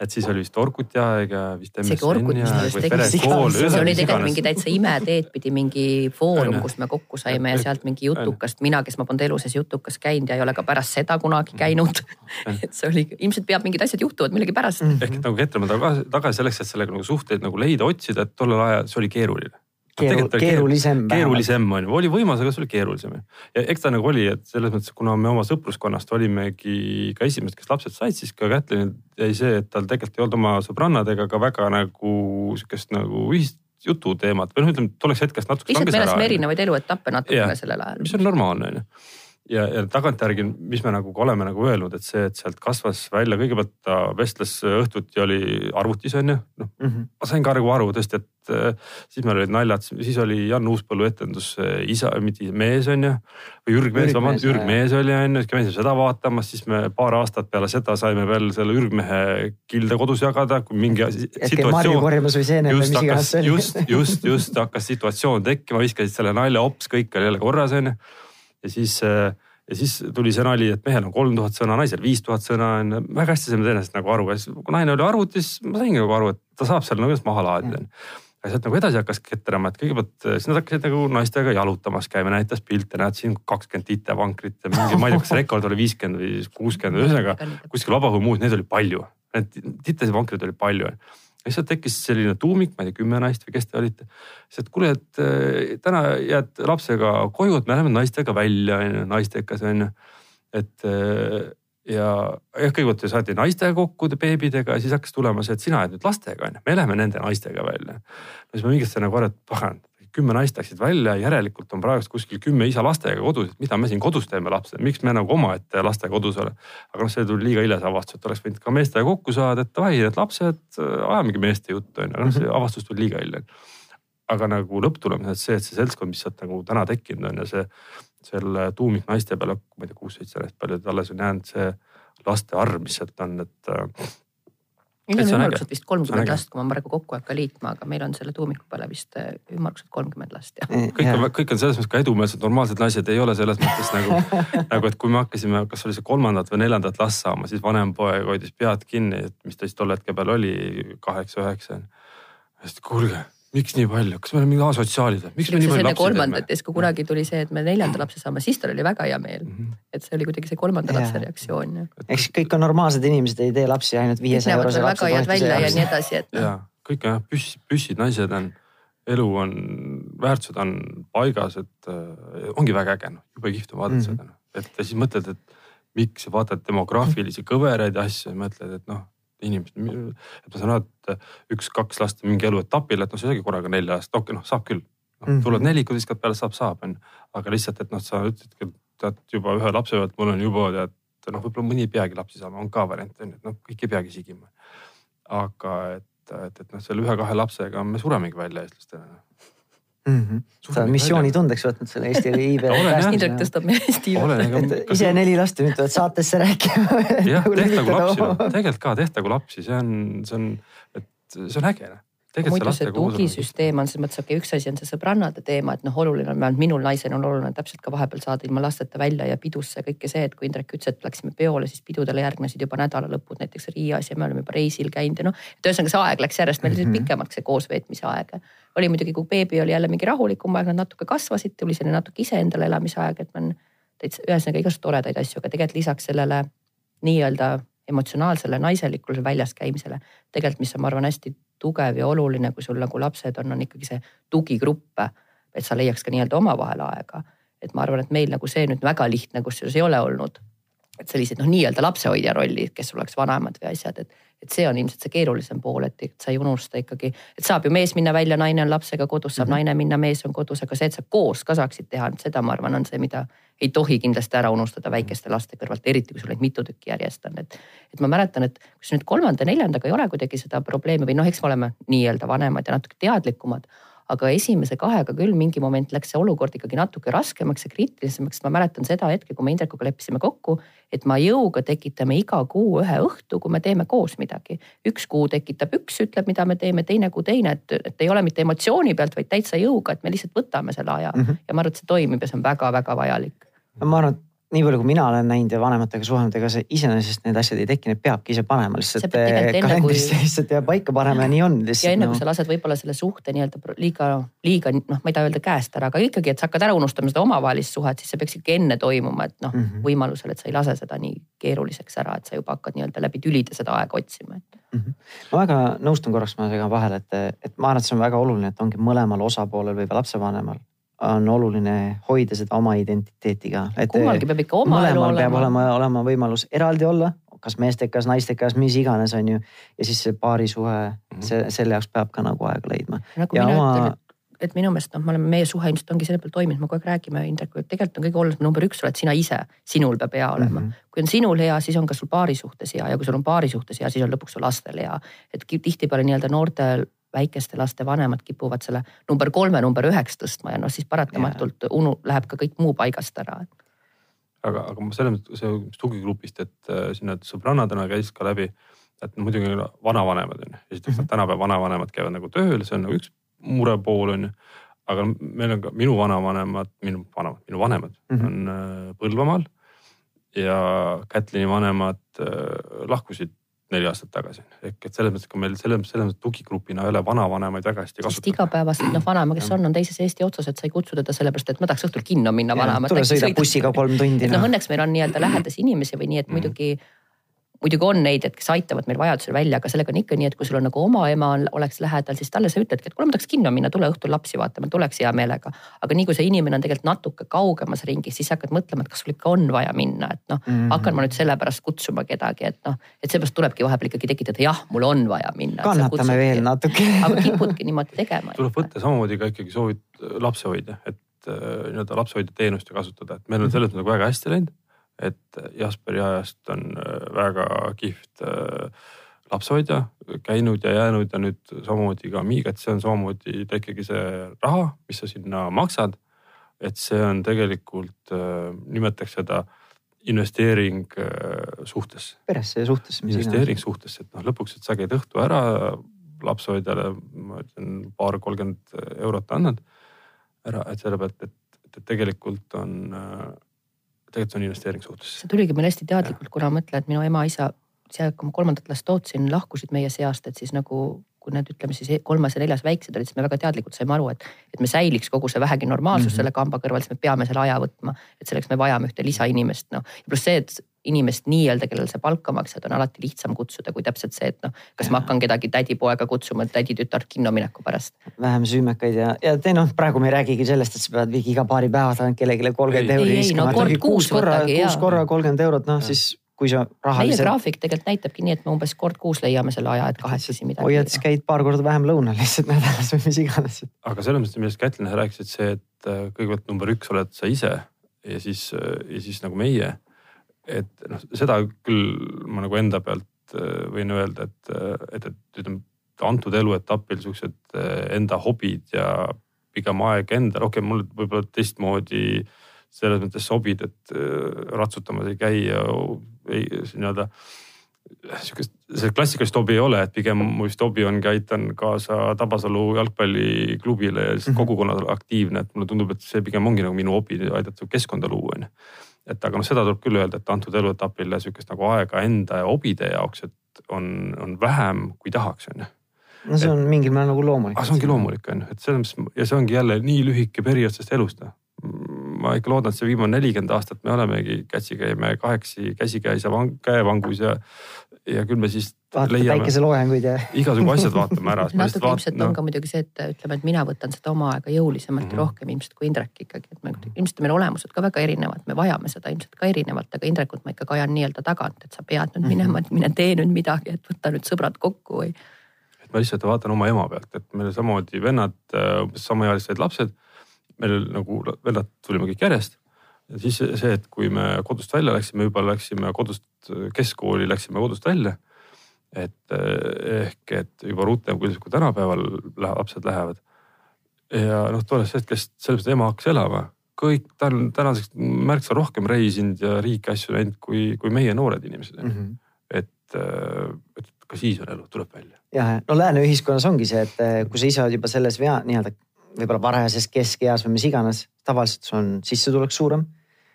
Speaker 3: et siis oli vist Orkuti aeg ja vist
Speaker 2: MSN ja või perekool. see oli tegelikult mingi täitsa imeteed pidi mingi foorum, kus me kokku saime ja sealt mingi jutukast, mina, kes ma polnud elu sees jutukas käinud ja ei ole ka pärast seda kunagi käinud. et see oli, ilmselt peab mingid asjad juhtuvad millegipärast.
Speaker 3: ehk et nagu ketrame tagasi, tagasi selleks, et sellega nagu suhteid nagu leida, otsida, et tollel ajal see oli keeruline
Speaker 1: Keeru, keerulisem.
Speaker 3: keerulisem on ju, oli võimas, aga see oli keerulisem. ja eks ta nagu oli, et selles mõttes, kuna me oma sõpruskonnast olimegi ka esimesed, kes lapsed said, siis ka Kätlin jäi see, et tal tegelikult ei olnud oma sõbrannadega ka väga nagu sihukest nagu ühist jututeemat või noh, ütleme tolleks hetkest natuke.
Speaker 2: lihtsalt me elasime erinevaid eluetappe natukene sellel ajal.
Speaker 3: mis on normaalne on ju ja, ja tagantjärgi, mis me nagu oleme nagu öelnud, et see, et sealt kasvas välja, kõigepealt ta vestles õhtuti oli arvutis on ju, noh mm -hmm. ma sain ka nagu aru tõesti, et äh, siis meil olid naljad, siis oli Jan Uuspõllu etendus isa, mitte mees on ju. või Jürg Mees, vabandust, Jürg Mees oli on ju, siis käisime seda vaatamas, siis me paar aastat peale seda saime veel selle Ürgmehe kilde kodus jagada, kui mingi situatsioon. just hakkas, just, just, just hakkas situatsioon tekkima, viskasid selle nalja hops, kõik oli jälle korras on ju ja siis, äh, ja siis tuli see nali, et mehel on kolm tuhat sõna, naisel viis tuhat sõna on väga hästi saime teineteisest nagu aru. Ja siis, kui naine oli arvutis, ma saingi nagu aru, et ta saab seal nagu ennast maha laadida aga sealt nagu edasi hakkas ketrama, et kõigepealt äh, siis nad hakkasid nagu naistega jalutamas käima, näitas pilte, näed siin kakskümmend titevankrit ja mingi, ma ei tea, kas rekord oli viiskümmend või kuuskümmend, ühesõnaga kuskil vabaõhumuus, neid oli palju. Need titesid vankreid oli palju ja siis tekkis selline tuumik, ma ei tea, kümme naist või kes te olite. siis, et kuule, et äh, täna jääd lapsega koju, et me läheme naistega välja, on ju, naistekas on ju. et äh, ja jah, kõigepealt saadi naistega kokku beebidega ja siis hakkas tulema see, et sina jääd nüüd lastega on ju, me läheme nende naistega välja. no siis ma mingit nagu arvan, et pagan, kümme naist läksid välja, järelikult on praegu kuskil kümme isa lastega kodus, et mida me siin kodus teeme lapsed, miks me nagu omaette lastega kodus ole. aga noh, see tuli liiga hilja see avastus, et oleks võinud ka meestega kokku saada, et davai, need lapsed, ajamegi meeste juttu on ju, noh, see avastus tuli liiga hilja. aga nagu lõpptulemus, et see, et see seltskond, mis sealt nagu täna tekkinud on ja see, selle tuumik naiste peale, ma ei tea, kuus-seitse naist, palju alles on jäänud see laste arv, mis sealt on, et
Speaker 2: meil on ümmarguselt vist kolmkümmend last, kui ma praegu kokku ei hakka liitma, aga meil on selle tuumiku peale vist äh, ümmarguselt kolmkümmend last ja.
Speaker 3: kõik on, kõik on selles mõttes ka edumeelsed, normaalsed naised ei ole selles mõttes nagu nagu, et kui me hakkasime, kas oli see kolmandat või neljandat last saama, siis vanem poeg hoidis pead kinni, et mis ta siis tol hetke peal oli, kaheksa-üheksa. siis kuulge miks nii palju, kas me oleme mingid asotsiaalid või? miks me nii palju lapsi
Speaker 2: teeme? siis kui kunagi tuli see, et me neljanda lapse saame, siis tal oli väga hea meel mm. -hmm. et see oli kuidagi see kolmanda ja. lapse reaktsioon.
Speaker 1: eks kõik on normaalsed inimesed, ei tee lapsi ainult viiesaja eurose
Speaker 2: lapse head välja ja nii edasi, et
Speaker 3: ja kõik on jah, püss, püssid naised on, elu on, väärtused on paigas, et äh, ongi väga äge noh, jube kihvt on vaadata mm -hmm. seda noh. et ja siis mõtled, et miks vaatad demograafilisi kõveraid ja asju ja mõtled, et noh inimesed, et ma saan aru, et üks-kaks last mingi eluetapil, et noh, sa ei saagi korraga nelja last, okei okay, noh, saab küll no,. Mm -hmm. tuleb neli, kui viskad peale, saab, saab on ju. aga lihtsalt, et noh, sa ütledki, tead juba ühe lapse pealt, mul on juba tead noh, võib-olla mõni ei peagi lapsi saama, on ka variant on ju, et noh, kõik ei peagi sigima. aga et, et, et noh, selle ühe-kahe lapsega me suremegi välja eestlastena
Speaker 1: mm. -hmm. sa oled missioonitundeks võtnud selle Eesti iibe
Speaker 2: Indrek tõstab meie Eesti iibe.
Speaker 1: ise neli last nüüd tulevad saatesse rääkima.
Speaker 3: jah, tehtagu lapsi, tegelikult ka tehtagu lapsi, see on, see on, et see on äge.
Speaker 2: Muidu see tugisüsteem on selles mõttes, okei okay,, üks asi on see sõbrannade teema, et noh, oluline on, vähemalt minul naisena on oluline täpselt ka vahepeal saada ilma lasteta välja ja pidusse kõike see, et kui Indrek ütles, et läksime peole, siis pidudele järgnesid juba nädalalõpud näiteks Riias ja me oleme juba reisil käinud ja noh. et ühesõnaga see aeg läks järjest meil mm -hmm. pikemaks, see koosveetmise aeg. oli muidugi, kui beebi oli jälle mingi rahulikum aeg, nad natuke kasvasid, tuli selline natuke iseendale elamise aeg, et ma täitsa ühesõnaga igasugu toredaid asju, aga tegelikult lisaks sellele nii-öelda emotsionaalsele naiselikule väljas käimisele. tegelikult, mis on, ma arvan, hästi tugev ja oluline, kui sul nagu lapsed on, on ikkagi see tugigrupp, et sa leiaks ka nii-öelda omavahel aega. et ma arvan, et meil nagu see nüüd väga lihtne kusjuures ei ole olnud. et sellised noh, nii-öelda lapsehoidja rolli, kes oleks vanemad või asjad, et et see on ilmselt see keerulisem pool, et sa ei unusta ikkagi, et saab ju mees minna välja, naine on lapsega kodus, saab mm -hmm. naine minna, mees on kodus, aga see, et sa koos ka saaksid teha, seda ma arvan, on see, mida ei tohi kindlasti ära unustada väikeste laste kõrvalt, eriti kui sul neid mitu tükki järjest on, et. et ma mäletan, et kus nüüd kolmanda-neljandaga ei ole kuidagi seda probleemi või noh, eks me oleme nii-öelda vanemad ja natuke teadlikumad aga esimese kahega küll mingi moment läks see olukord ikkagi natuke raskemaks ja kriitilisemaks. ma mäletan seda hetke, kui me Indrekuga leppisime kokku, et ma jõuga tekitame iga kuu ühe õhtu, kui me teeme koos midagi. üks kuu tekitab üks, ütleb, mida me teeme, teine kuu teine, et, et ei ole mitte emotsiooni pealt, vaid täitsa jõuga, et me lihtsalt võtame selle aja mm -hmm. ja ma arvan, et see toimib ja see on väga-väga vajalik.
Speaker 1: ma arvan, et nii palju, kui mina olen näinud ja vanematega suhelnud, ega see iseenesest need asjad ei teki, need peabki ise panema lihtsalt kalendrisse kui... lihtsalt ja paika panema ja nii on lihtsalt.
Speaker 2: ja enne no. kui sa lased võib-olla selle suhte nii-öelda liiga, liiga noh, ma ei taha öelda käest ära, aga ikkagi, et sa hakkad ära unustama seda omavahelist suhet, siis see peaks ikka enne toimuma, et noh mm -hmm. võimalusel, et sa ei lase seda nii keeruliseks ära, et sa juba hakkad nii-öelda läbi tülide seda aega otsima, et mm.
Speaker 1: -hmm. ma väga nõustun korraks, ma segan vahele, et, et ma arvan, et see on väga oluline, et ongi mõlemal osapoolel või lapsevanemal on oluline hoida seda oma identiteeti ka.
Speaker 2: kummalgi peab ikka oma
Speaker 1: elu olema. peab olema, olema võimalus eraldi olla, kas meestekas, naistekas, mis iganes, on ju. ja siis see paarisuhe mm, -hmm. see, selle jaoks peab ka nagu aega leidma.
Speaker 2: nagu ja mina oma... ütlen, et, minu meelest noh, me oleme, meie suhe ilmselt ongi selle peal toiminud, me kogu aeg räägime Indrekuga, et tegelikult on kõige olulisem number üks oled sina ise, sinul peab hea olema mm. -hmm. kui on sinul hea, siis on ka sul paari suhtes hea ja kui sul on paari suhtes hea, siis on lõpuks sul lastel hea. et tihtipeale nii-öelda noortel väikeste laste vanemad kipuvad selle number kolme, number üheks tõstma ja noh, siis paratamatult unu, läheb ka kõik muu paigast ära.
Speaker 3: aga, aga ma selles mõttes, tugigrupist, et äh, siin need sõbrannadena käis ka läbi, et muidugi vanavanemad on ju, esiteks mm -hmm. tänapäeva vanavanemad käivad nagu tööl, see on nagu üks murepool on ju. aga meil on ka minu vanavanemad, minu vanemad, minu vanemad mm -hmm. on äh, Põlvamaal ja Kätlini vanemad äh, lahkusid neli aastat tagasi. ehk et selles mõttes ka meil selles, selles mõttes tugigrupina ei ole vanavanemaid väga hästi
Speaker 2: kasutatud. igapäevaselt noh, vanaema, kes on, on teises Eesti otsas, et sa ei kutsu teda sellepärast, et ma tahaks õhtul kinno minna vanaema.
Speaker 1: tule sõida bussiga kolm tundi.
Speaker 2: noh, õnneks meil on nii-öelda lähedasi inimesi või nii, et mm. muidugi muidugi on neid, et kes aitavad meil vajadusel välja, aga sellega on ikka nii, et kui sul on nagu oma ema on, oleks lähedal, siis talle sa ütledki, et kuule, ma tahaks kinno minna, tule õhtul lapsi vaatama, tuleks hea meelega. aga nii kui see inimene on tegelikult natuke kaugemas ringis, siis hakkad mõtlema, et kas sul ikka on vaja minna, et noh mm -hmm., hakkan ma nüüd sellepärast kutsuma kedagi, et noh, et seepärast tulebki vahepeal ikkagi tekitada, jah, mul on vaja minna.
Speaker 1: kannatame veel natuke
Speaker 2: aga kipudki niimoodi tegema.
Speaker 3: tuleb võtta samamoodi ka ikkagi soovid lapsehoidja, et äh, nii-öelda lapsehoidja teenust ju kasutada, et meil on selles mõttes nagu väga hästi läinud et Jasperi ajast on äh, väga kihvt äh, lapsehoidja käinud ja jäänud ja nüüd samamoodi ka Amiga, et see on samamoodi ikkagi see raha, mis sa sinna maksad. et see on tegelikult, äh, nimetaks seda investeering suhtesse.
Speaker 1: peresse ja suhtesse.
Speaker 3: investeering suhtesse, et noh, lõpuks, et sa käid õhtu ära lapsehoidjale, ma ütlen paar-kolmkümmend eurot annad ära, et selle pealt, et, et tegelikult on tegelikult on investeering suhtesse.
Speaker 2: see tuligi meil hästi teadlikult, kuna ma mõtlen, et minu ema-isa, see, kui ma kolmandat last tootsin, lahkusid meie seast, et siis nagu kui need ütleme siis kolmas ja neljas väiksed olid, siis me väga teadlikult saime aru, et, et me säiliks kogu see vähegi normaalsus mm -hmm. selle kamba kõrval, siis me peame selle aja võtma. et selleks me vajame ühte lisainimest, noh. pluss see, et inimest nii-öelda, kellele sa palka maksad, on alati lihtsam kutsuda kui täpselt see, et noh, kas ma hakkan kedagi tädipoega kutsuma täditütart kinno mineku pärast.
Speaker 1: vähem süümekaid ja, ja te noh, praegu me ei räägigi sellest, et sa pead iga paari päeva tagant kellelegi kolmkümmend euri
Speaker 2: viskama no,. kuus
Speaker 1: korra, kuus korra kolmkümmend eurot, noh siis kui sa rahaliselt.
Speaker 2: meie graafik tegelikult näitabki nii, et me umbes kord kuus leiame selle aja, et kahekesi midagi.
Speaker 1: hoiad, siis käid paar korda vähem lõunal lihtsalt nädalas või mis iganes.
Speaker 3: aga selles mõttes, millest Kätlin rääkis, et see, et äh, kõigepealt number üks oled sa ise ja siis, äh, ja siis nagu meie et noh, seda küll ma nagu enda pealt äh, võin öelda, et, äh, et, et ütleme antud eluetapil siuksed äh, enda hobid ja pigem aeg endale, okei okay,, mul võib-olla teistmoodi selles mõttes sobid, et ratsutamas ei käi ja ei nii-öelda sihukest, see klassikalist hobi ei ole, et pigem mu vist hobi ongi aitan kaasa Tabasalu jalgpalliklubile ja lihtsalt mm -hmm. kogukonnal aktiivne, et mulle tundub, et see pigem ongi nagu minu hobi, aidata keskkonda luua on ju. et aga noh, seda tuleb küll öelda, et antud eluetapil sihukest nagu aega enda ja hobide jaoks, et on, on vähem kui tahaks on ju
Speaker 1: no see on et, mingil määral nagu loomulik.
Speaker 3: see ongi loomulik on ju, et selles mõttes ja see ongi jälle nii lühike periood sellest elust noh ma ikka loodan, et see viimane nelikümmend aastat me olemegi käsikäime kahekesi käsikäis ja vang, käevangus ja, ja küll me siis
Speaker 1: Vaatate päikeseloojanguid ja.
Speaker 3: igasugu asjad vaatame ära.
Speaker 2: natuke vaat, ilmselt no. on ka muidugi see, et ütleme, et mina võtan seda oma aega jõulisemalt mm -hmm. ja rohkem ilmselt kui Indrek ikkagi, et me ilmselt meil olemused ka väga erinevad, me vajame seda ilmselt ka erinevalt, aga Indrekut ma ikkagi ajan nii-öelda tagant, et sa pead nüüd minema, et mine tee nüüd midagi, et võta nüüd sõbrad kokku või.
Speaker 3: et ma lihtsalt vaatan oma ema pealt, et meil samamoodi vennad, umbes samaealised lapsed meil nagu vennad tulime kõik järjest. ja siis see, et kui me kodust välja läksime, juba läksime kodust, keskkooli läksime kodust välja. et ehk, et juba rutem, kui, kui tänapäeval lapsed lähevad. ja noh, tollest hetkest sellepärast ema hakkas elama, kõik, ta on tänaseks märksa rohkem reisinud ja riiki asju näinud kui, kui meie noored inimesed mm. -hmm. et, et ka siis on elu, tuleb välja.
Speaker 1: jah, no lääne ühiskonnas ongi see, et kui sa ise oled juba selles vea nii-öelda võib-olla varajases keskeas või mis iganes, tavaliselt sul on sissetulek suurem.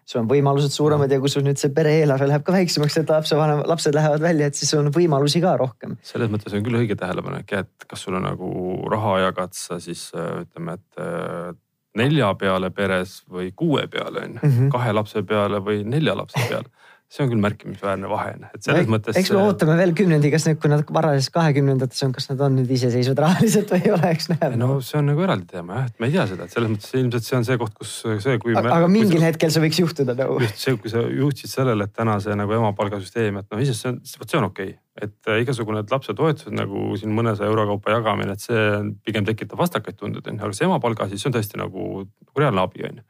Speaker 1: sul on võimalused suuremad ja kui sul nüüd see pere eelarve läheb ka väiksemaks, et lapsevanem, lapsed lähevad välja, et siis on võimalusi ka rohkem.
Speaker 3: selles mõttes on küll õige tähelepanek jah, et kas sul on nagu raha jagad sa siis ütleme, et äh, nelja peale peres või kuue peale on ju, mhm. kahe lapse peale või nelja lapse peale see on küll märkimisväärne vahe, et selles no, mõttes.
Speaker 1: eks me ootame veel kümnendi, kas need, kui nad varases kahekümnendates on, kas nad on nüüd iseseisvad rahaliselt või ei ole, eks näeme.
Speaker 3: no see on nagu eraldi teema jah, et me ei tea seda, et selles mõttes ilmselt see on see koht, kus see, kui
Speaker 1: me. aga mingil sa, hetkel see võiks juhtuda nagu.
Speaker 3: just see, kui sa juhtisid sellele, et täna see nagu emapalgasüsteem, et noh, iseenesest see on, vot see on okei okay et äh, igasugune lapsetoetused nagu siin mõnesaja euro kaupa jagamine, et see pigem tekitab vastakaid tundeid on ju, aga see emapalga siis see on tõesti nagu, nagu reaalne abi on ju.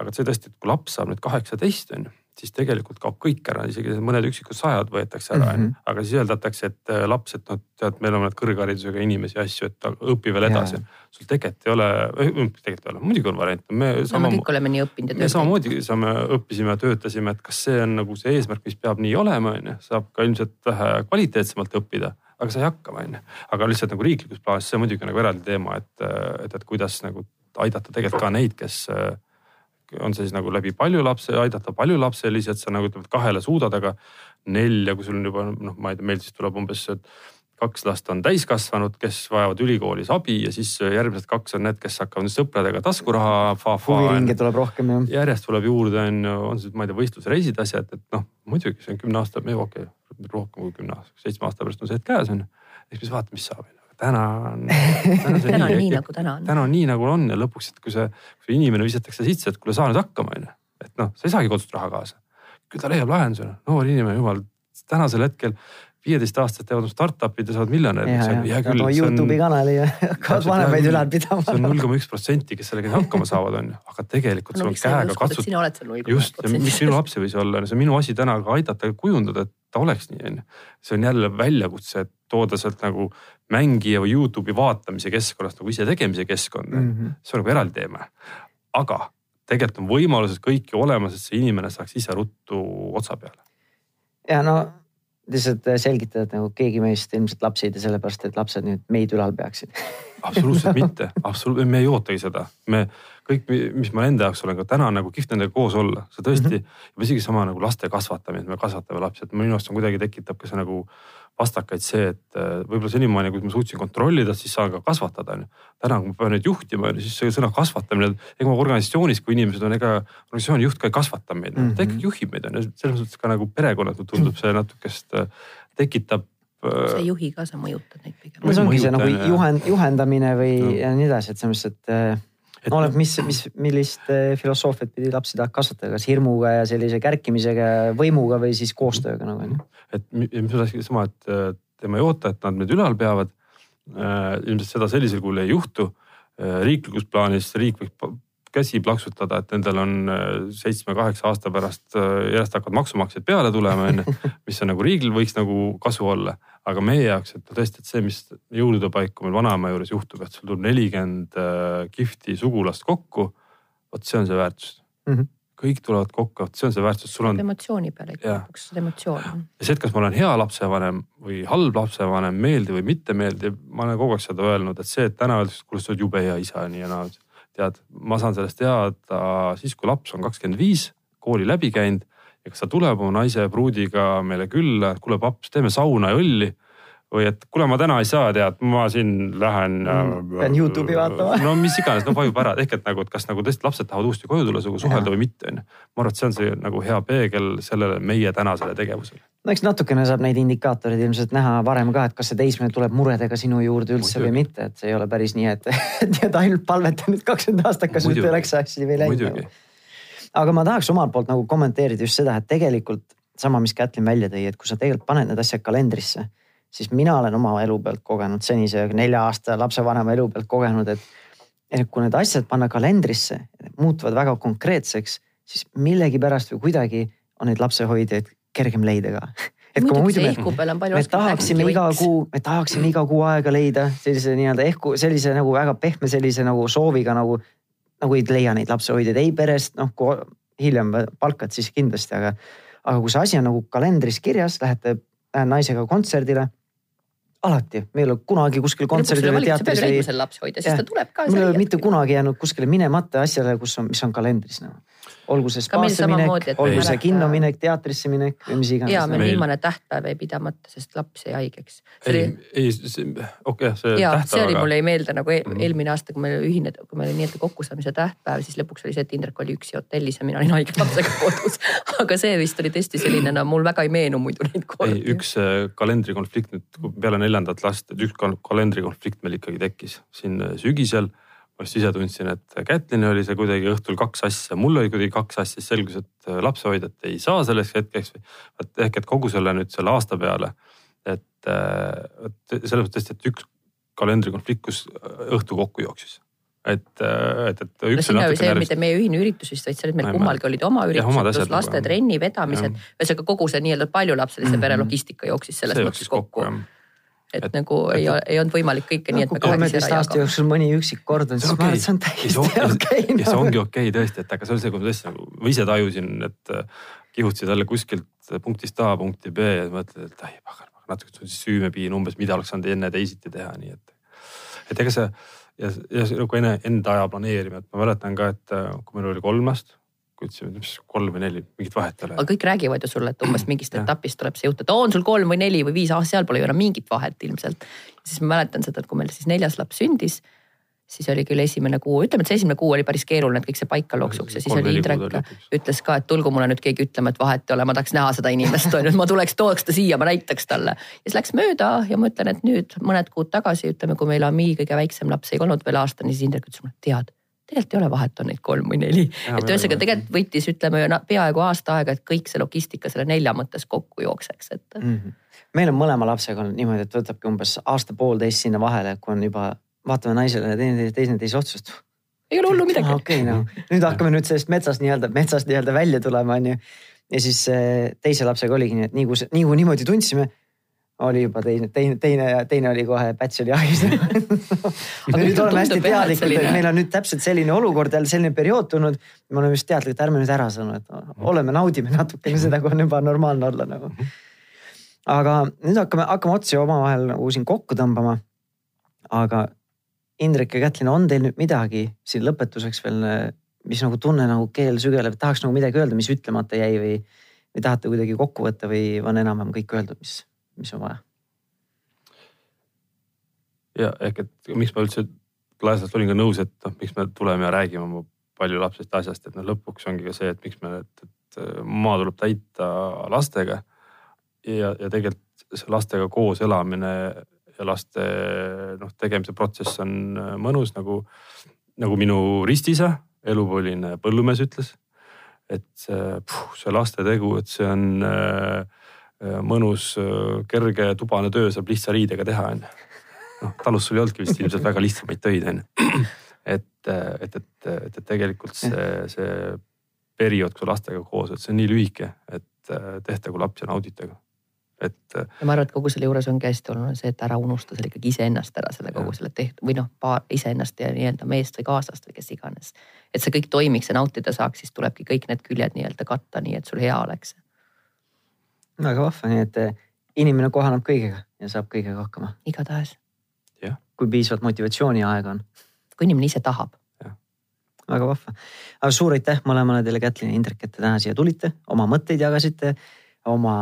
Speaker 3: Aga see tõesti, et kui laps saab nüüd kaheksateist on ju siis tegelikult kaob kõik ära, isegi mõned üksikud sajad võetakse ära mm, -hmm. aga siis öeldakse, et äh, laps, et noh, tead, meil on kõrgharidusega inimesi ja asju, et õpi veel edasi. sul tegelikult ei ole, tegelikult ei ole, muidugi on variante.
Speaker 2: me, no, me kõik oleme nii õppinud ja
Speaker 3: töötanud. samamoodi saame, õppisime, töötasime, et kas see on nagu see eesmärk, mis peab nii olema, on ju, saab ka ilmselt vähe kvaliteetsemalt õppida aga sai hakkama, on ju. aga lihtsalt nagu riiklikus plaanis, see on muidugi nagu eraldi teema, et, et, et kuidas nagu aidata tegelikult ka neid, kes on see siis nagu läbi paljulapse, aidata paljulapselisi, et sa nagu ütled, kahele suudad, aga nelja, kui sul on juba noh, ma ei tea, meil siis tuleb umbes kaks last on täiskasvanud, kes vajavad ülikoolis abi ja siis järgmised kaks on need, kes hakkavad sõpradega taskuraha.
Speaker 1: huviringe tuleb rohkem jah.
Speaker 3: järjest tuleb juurde on ju, on see, ma ei tea, võistlusreisid, asjad, et noh, muidugi see on kümne aasta, okei okay,, rohkem kui kümne aasta, seitsme aasta pärast on see hetk käes on ju. eks me vaatame, mis saab täna on.
Speaker 2: täna on nii nagu täna on.
Speaker 3: täna on nii nagu on ja lõpuks, et kui see, kui see inimene visatakse sisse, et kuule, saa nüüd hakkama, onju. et noh, sa ei saagi kodust raha kaasa. küll ta leiab lahenduse, noor inimene, jumal, tänasel hetkel viieteist-aastased teevad startup'id ja saavad miljonäriks.
Speaker 1: hea küll. Youtube'i kanali ja hakkavad vanemaid ülal pidama.
Speaker 3: see on null koma üks protsenti, kes sellega hakkama saavad, on ju, aga tegelikult no, sul on käega koma üks protsenti. miks minu laps ei võis olla, see on minu asi täna ka aidata kujundada, et ta oleks nii, on ju. see on jälle väljakutse, et tooda sealt nagu mängija või Youtube'i vaatamise keskkonnast nagu ise tegemise keskkonda mm. -hmm. see on nagu eraldi teema. aga tegelikult on võimalused kõik ju olemas, et see inimene saaks ise ruttu otsa peale.
Speaker 1: ja no lihtsalt äh, selgitada, et nagu keegi meist ilmselt lapsi ei tee sellepärast, et lapsed nüüd meid ülal peaksid
Speaker 3: absoluutselt mitte, absoluutselt, me ei ootagi seda, me kõik, mis ma enda jaoks olen ka täna nagu kihvt nendega koos olla, see tõesti mm, -hmm. isegi sama nagu laste kasvatamine, et me kasvatame lapsi, et minu arust on kuidagi tekitab ka see nagu vastakaid see, et äh, võib-olla senimaani, kui ma suutsin kontrollida, siis saan ka kasvatada on ju. täna, kui ma pean neid juhtima, siis see sõna kasvatamine, ega ma organisatsioonis, kui inimesed on, ega organisatsiooni juht ka ei kasvata meid mm, -hmm. ta ikkagi juhib meid on ju, selles mõttes ka nagu perekonnas tundub see natukest äh, tekitab
Speaker 2: äh, sa ei juhi ka, sa mõjutad neid pigem.
Speaker 1: no see ongi see nagu juhend, juhendamine või no. ja nii edasi, et selles mõttes, et et oleneb, mis, mis, millist eh, filosoofiat pidi lapsi tahad kasvatada, kas hirmuga ja sellise kärkimisega, võimuga või siis koostööga nagu on ju.
Speaker 3: et mis asi sama, et tema ei oota, et nad meid ülal peavad. Äh, ilmselt seda sellisel kujul ei juhtu. Äh, riiklikus plaanis riik võib käsi plaksutada, et nendel on äh, seitsme-kaheksa aasta pärast järjest hakkavad maksumaksjad peale tulema, on ju. mis on nagu riigil võiks nagu kasu olla aga meie jaoks, et tõesti, et see, mis jõulude paiku meil vanaema juures juhtub, et sul tuleb nelikümmend äh, kihvti sugulast kokku. vot see on see väärtus mm. -hmm. kõik tulevad kokku, see on see väärtus, sul on.
Speaker 2: emotsiooni peale ikka lõpuks, emotsioon.
Speaker 3: ja see, et kas ma olen hea lapsevanem või halb lapsevanem, meeldiv või mitte meeldiv, ma olen kogu aeg seda öelnud, et see, et täna öeldakse, kuule, sa oled jube hea isa, nii ja naa. Tead, ma saan sellest teada siis, kui laps on kakskümmend viis, kooli läbi käinud ja kas ta tuleb oma naise pruudiga meile külla, kuule paps, teeme sauna ja õlli või et kuule, ma täna ei saa, tead, ma siin lähen
Speaker 1: mm,. pean Youtube'i vaatama.
Speaker 3: no mis iganes, no vajub ära, ehk et nagu, et kas nagu tõesti lapsed tahavad uuesti koju tulla sinuga suhelda või mitte, onju. ma arvan, et see on see nagu hea peegel sellele meie tänasele tegevusele.
Speaker 1: no eks natukene saab neid indikaatoreid ilmselt näha varem ka, et kas see teismeline tuleb muredega sinu juurde üldse Muidugi. või mitte, et see ei ole päris nii, et, et ainult palveta nüüd kakskümmend aastat, kas nüüd oleks hästi või läinud. aga ma tahaks omalt poolt nagu kommenteerida just seda, et tegelikult sama, mis Kätlin välja tõi, et kui sa tegelikult paned need asjad kalendrisse siis mina olen oma elu pealt kogenud, senise nelja aasta lapsevanema elu pealt kogenud, et, et kui need asjad panna kalendrisse, muutuvad väga konkreetseks, siis millegipärast või kuidagi on neid lapsehoidjaid kergem leida ka.
Speaker 2: Et kui muidu me,
Speaker 1: me tahaksime iga kuu, me tahaksime iga kuu aega leida sellise nii-öelda ehku sellise nagu väga pehme sellise nagu sooviga nagu, nagu ei leia neid lapsehoidjaid. Ei perest, noh kui hiljem palkad, siis kindlasti, aga, aga kui see asi on nagu kalendris kirjas, lähete, lähen naisega kontserdile alati, me ei ole kunagi kuskil kontserdil või teatris
Speaker 2: või. lapsehoidja, siis ta tuleb ka.
Speaker 1: mul ei ole mitte kunagi jäänud kuskile minemata asjale, kus on, mis on kalendris nagu olgu see spaasse minek, olgu see kinno minek, teatrisse minek või mis iganes.
Speaker 2: ja meil viimane tähtpäev jäi pidamata, sest laps jäi haigeks.
Speaker 3: ei, ei, okei okay,, see
Speaker 2: ja, tähtpäev. see oli, mulle jäi meelde nagu mm. eelmine aasta, kui meil ühine, kui meil oli nii-öelda kokkusaamise tähtpäev, siis lõpuks oli see, et Indrek oli üksi hotellis ja mina olin haige lapsega kodus aga see vist oli tõesti selline, no mul väga ei meenu muidu neid kordi.
Speaker 3: üks äh, kalendrikonflikt nüüd peale neljandat last, üks kalendrikonflikt meil ikkagi tekkis siin äh, sügisel ma just ise tundsin, et Kätlini oli see kuidagi õhtul kaks asja, mul oli kuidagi kaks asja, siis selgus, et äh, lapsehoidjat ei saa selleks hetkeks. et ehk, et kogu selle nüüd selle aasta peale, et, äh, et selles mõttes, et üks kalendrikonflikt, kus õhtu kokku jooksis et, et, et
Speaker 2: üks no, on natuke närvis. mitte meie ühine üritus vist, vaid see oli, meil kummalgi olid oma üritused pluss laste trenni vedamised. ühesõnaga kogu see nii-öelda paljulapselise -hmm. pere logistika jooksis selles see mõttes kokku, kokku et, et nagu et, ei, ei olnud võimalik kõike nii, et me
Speaker 1: kolmeteist aasta jooksul mõni üksik kord on, siis ma arvan, et see on täiesti okei okay,.
Speaker 3: ja see ongi okei okay, tõesti, et aga see on see, kui ma tõesti nagu, ma ise tajusin, et äh, kihutasid jälle kuskilt punktist A punkti B ja mõtled, et ai pagan, natuke süüme piin umbes, mida oleks saanud enne teisiti teha, nii et. et ega see ja, ja nagu enne, enda aja planeerimine, et ma mäletan ka, et äh, kui meil oli kolm last ütlesime, mis kolm või neli, mingit vahet ei ole.
Speaker 2: aga kõik räägivad ju sulle, et umbes mingist etapist tuleb see jutt, et on sul kolm või neli või viis, ah seal pole ju enam mingit vahet ilmselt. siis ma mäletan seda, et kui meil siis neljas laps sündis, siis oli küll esimene kuu, ütleme, et see esimene kuu oli päris keeruline, et kõik see paika loksuks ja siis oli Indrek ütles ka, et tulgu mulle nüüd keegi ütlema, et vahet ei ole, ma tahaks näha seda inimest on ju, et ma tuleks, tooks ta siia, ma näitaks talle. ja siis läks mööda ja ma ütlen, et nüüd mõned kuud tagasi ütleme, kui meil Ami kõige väiksem laps ei olnud veel aastani, siis Indrek ütles mulle, tead tegelikult ei ole vahet, on neid kolm või neli. et ühesõnaga tegelikult võttis, ütleme peaaegu aasta aega, et kõik see logistika selle nelja mõttes kokku jookseks, et mm.
Speaker 1: -hmm. meil on mõlema lapsega olnud niimoodi, et võtabki umbes aasta-poolteist sinna vahele, kui on juba, vaatame naisele teineteise, teineteise otsust.
Speaker 2: ei ole hullu midagi.
Speaker 1: okei okay,, no nüüd hakkame nüüd sellest metsast nii-öelda, metsast nii-öelda välja tulema, on ju. ja siis eh, teise lapsega oligi nii, et nii kui, nii kui niimoodi tundsime oli juba teine, teine, teine, teine oli kohe päts oli ahis aga nüüd oleme hästi teadlikud, et meil on nüüd täpselt selline olukord jälle selline periood tulnud. me oleme just teadlikud, ärme nüüd ära sõnu, et oleme, naudime natukene seda, kui on juba normaalne olla nagu. aga nüüd hakkame, hakkame otsi omavahel nagu siin kokku tõmbama. aga Indrek ja Kätlin, on teil nüüd midagi siin lõpetuseks veel, mis nagu tunne nagu keel sügeleb, tahaks nagu midagi öelda, mis ütlemata jäi või, või tahate kuidagi kokku võtta või on enam-vähem kõik öeldud, mis mis on vaja.
Speaker 3: ja ehk, et miks ma üldse laias olin ka nõus, et noh, miks me tuleme ja räägime oma paljulapsest asjast, et noh, lõpuks ongi ka see, et miks me, et, et maa tuleb täita lastega. ja, ja tegelikult see lastega koos elamine ja laste noh, tegemise protsess on mõnus nagu, nagu minu ristisa, elupõline põllumees ütles. et see, see laste tegu, et see on äh, Äh, mõnus, äh, kerge, tubane töö saab lihtsa riidega teha, onju. noh, talus sul ei olnudki vist ilmselt väga lihtsamaid töid, onju. et, äh, et, et, et, et tegelikult see, see periood, kui lastega koos, et see on nii lühike, et tehtagu lapsi ja nauditagu. et.
Speaker 2: ja ma arvan, et kogu selle juures ongi hästi oluline see, et ära unusta seal ikkagi iseennast ära selle kogu selle tehtud või noh, paar iseennast ja nii-öelda meest või kaaslast või kes iganes. et see kõik toimiks ja nautida saaks, siis tulebki kõik need küljed nii-öelda katta, nii et sul hea oleks.
Speaker 1: Väga vahva, nii et eh, inimene kohaneb kõigega ja saab kõigega hakkama.
Speaker 2: igatahes.
Speaker 1: kui piisavalt motivatsiooni ja aega on.
Speaker 2: kui inimene ise tahab
Speaker 1: väga vahva. aga suur aitäh mõlemale teile, Kätlin ja Indrek, et te täna siia tulite, oma mõtteid jagasite, oma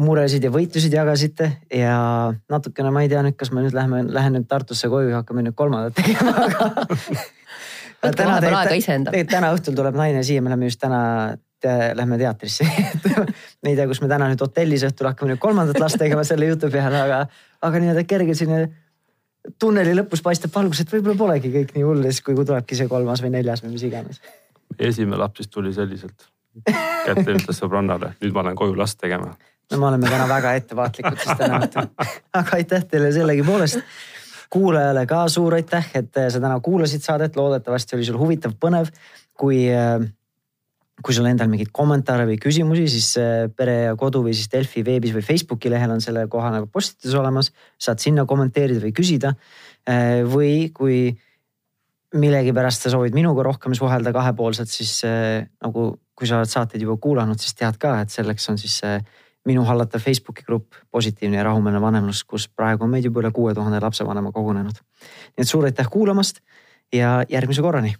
Speaker 1: muresid ja võitlusid jagasite ja natukene, ma ei tea nüüd, kas me nüüd läheme, lähen nüüd Tartusse koju ja hakkame nüüd kolmandat tegema, aga.
Speaker 2: võtke vahepeal aega iseenda.
Speaker 1: tegelikult täna õhtul tuleb naine siia, me läheme just täna te, lähme teatrisse me ei tea, kus me täna nüüd hotellis õhtul hakkame nüüd kolmandat last tegema selle jutu peale, aga, aga nii-öelda kerge selline tunneli lõpus paistab valgus, et võib-olla polegi kõik nii hull ja siis, kui tulebki see kolmas või neljas või mis iganes.
Speaker 3: esimene laps siis tuli selliselt. kätte ütles sõbrannale, nüüd ma lähen koju last tegema
Speaker 1: no me oleme täna väga ettevaatlikud siis täna õhtul. aga aitäh teile sellegipoolest. kuulajale ka suur aitäh, et sa täna kuulasid saadet, loodetavasti oli sul huvitav, põnev. kui, kui sul endal mingeid kommentaare või küsimusi, siis Pere ja Kodu või siis Delfi veebis või Facebooki lehel on selle kohane postitus olemas. saad sinna kommenteerida või küsida. või kui millegipärast sa soovid minuga rohkem suhelda kahepoolselt, siis nagu kui sa oled saateid juba kuulanud, siis tead ka, et selleks on siis minu hallatav Facebooki grupp Positiivne ja rahumeelne vanemlus, kus praegu on meid juba üle kuue tuhande lapsevanema kogunenud. nii et suur aitäh kuulamast ja järgmise korrani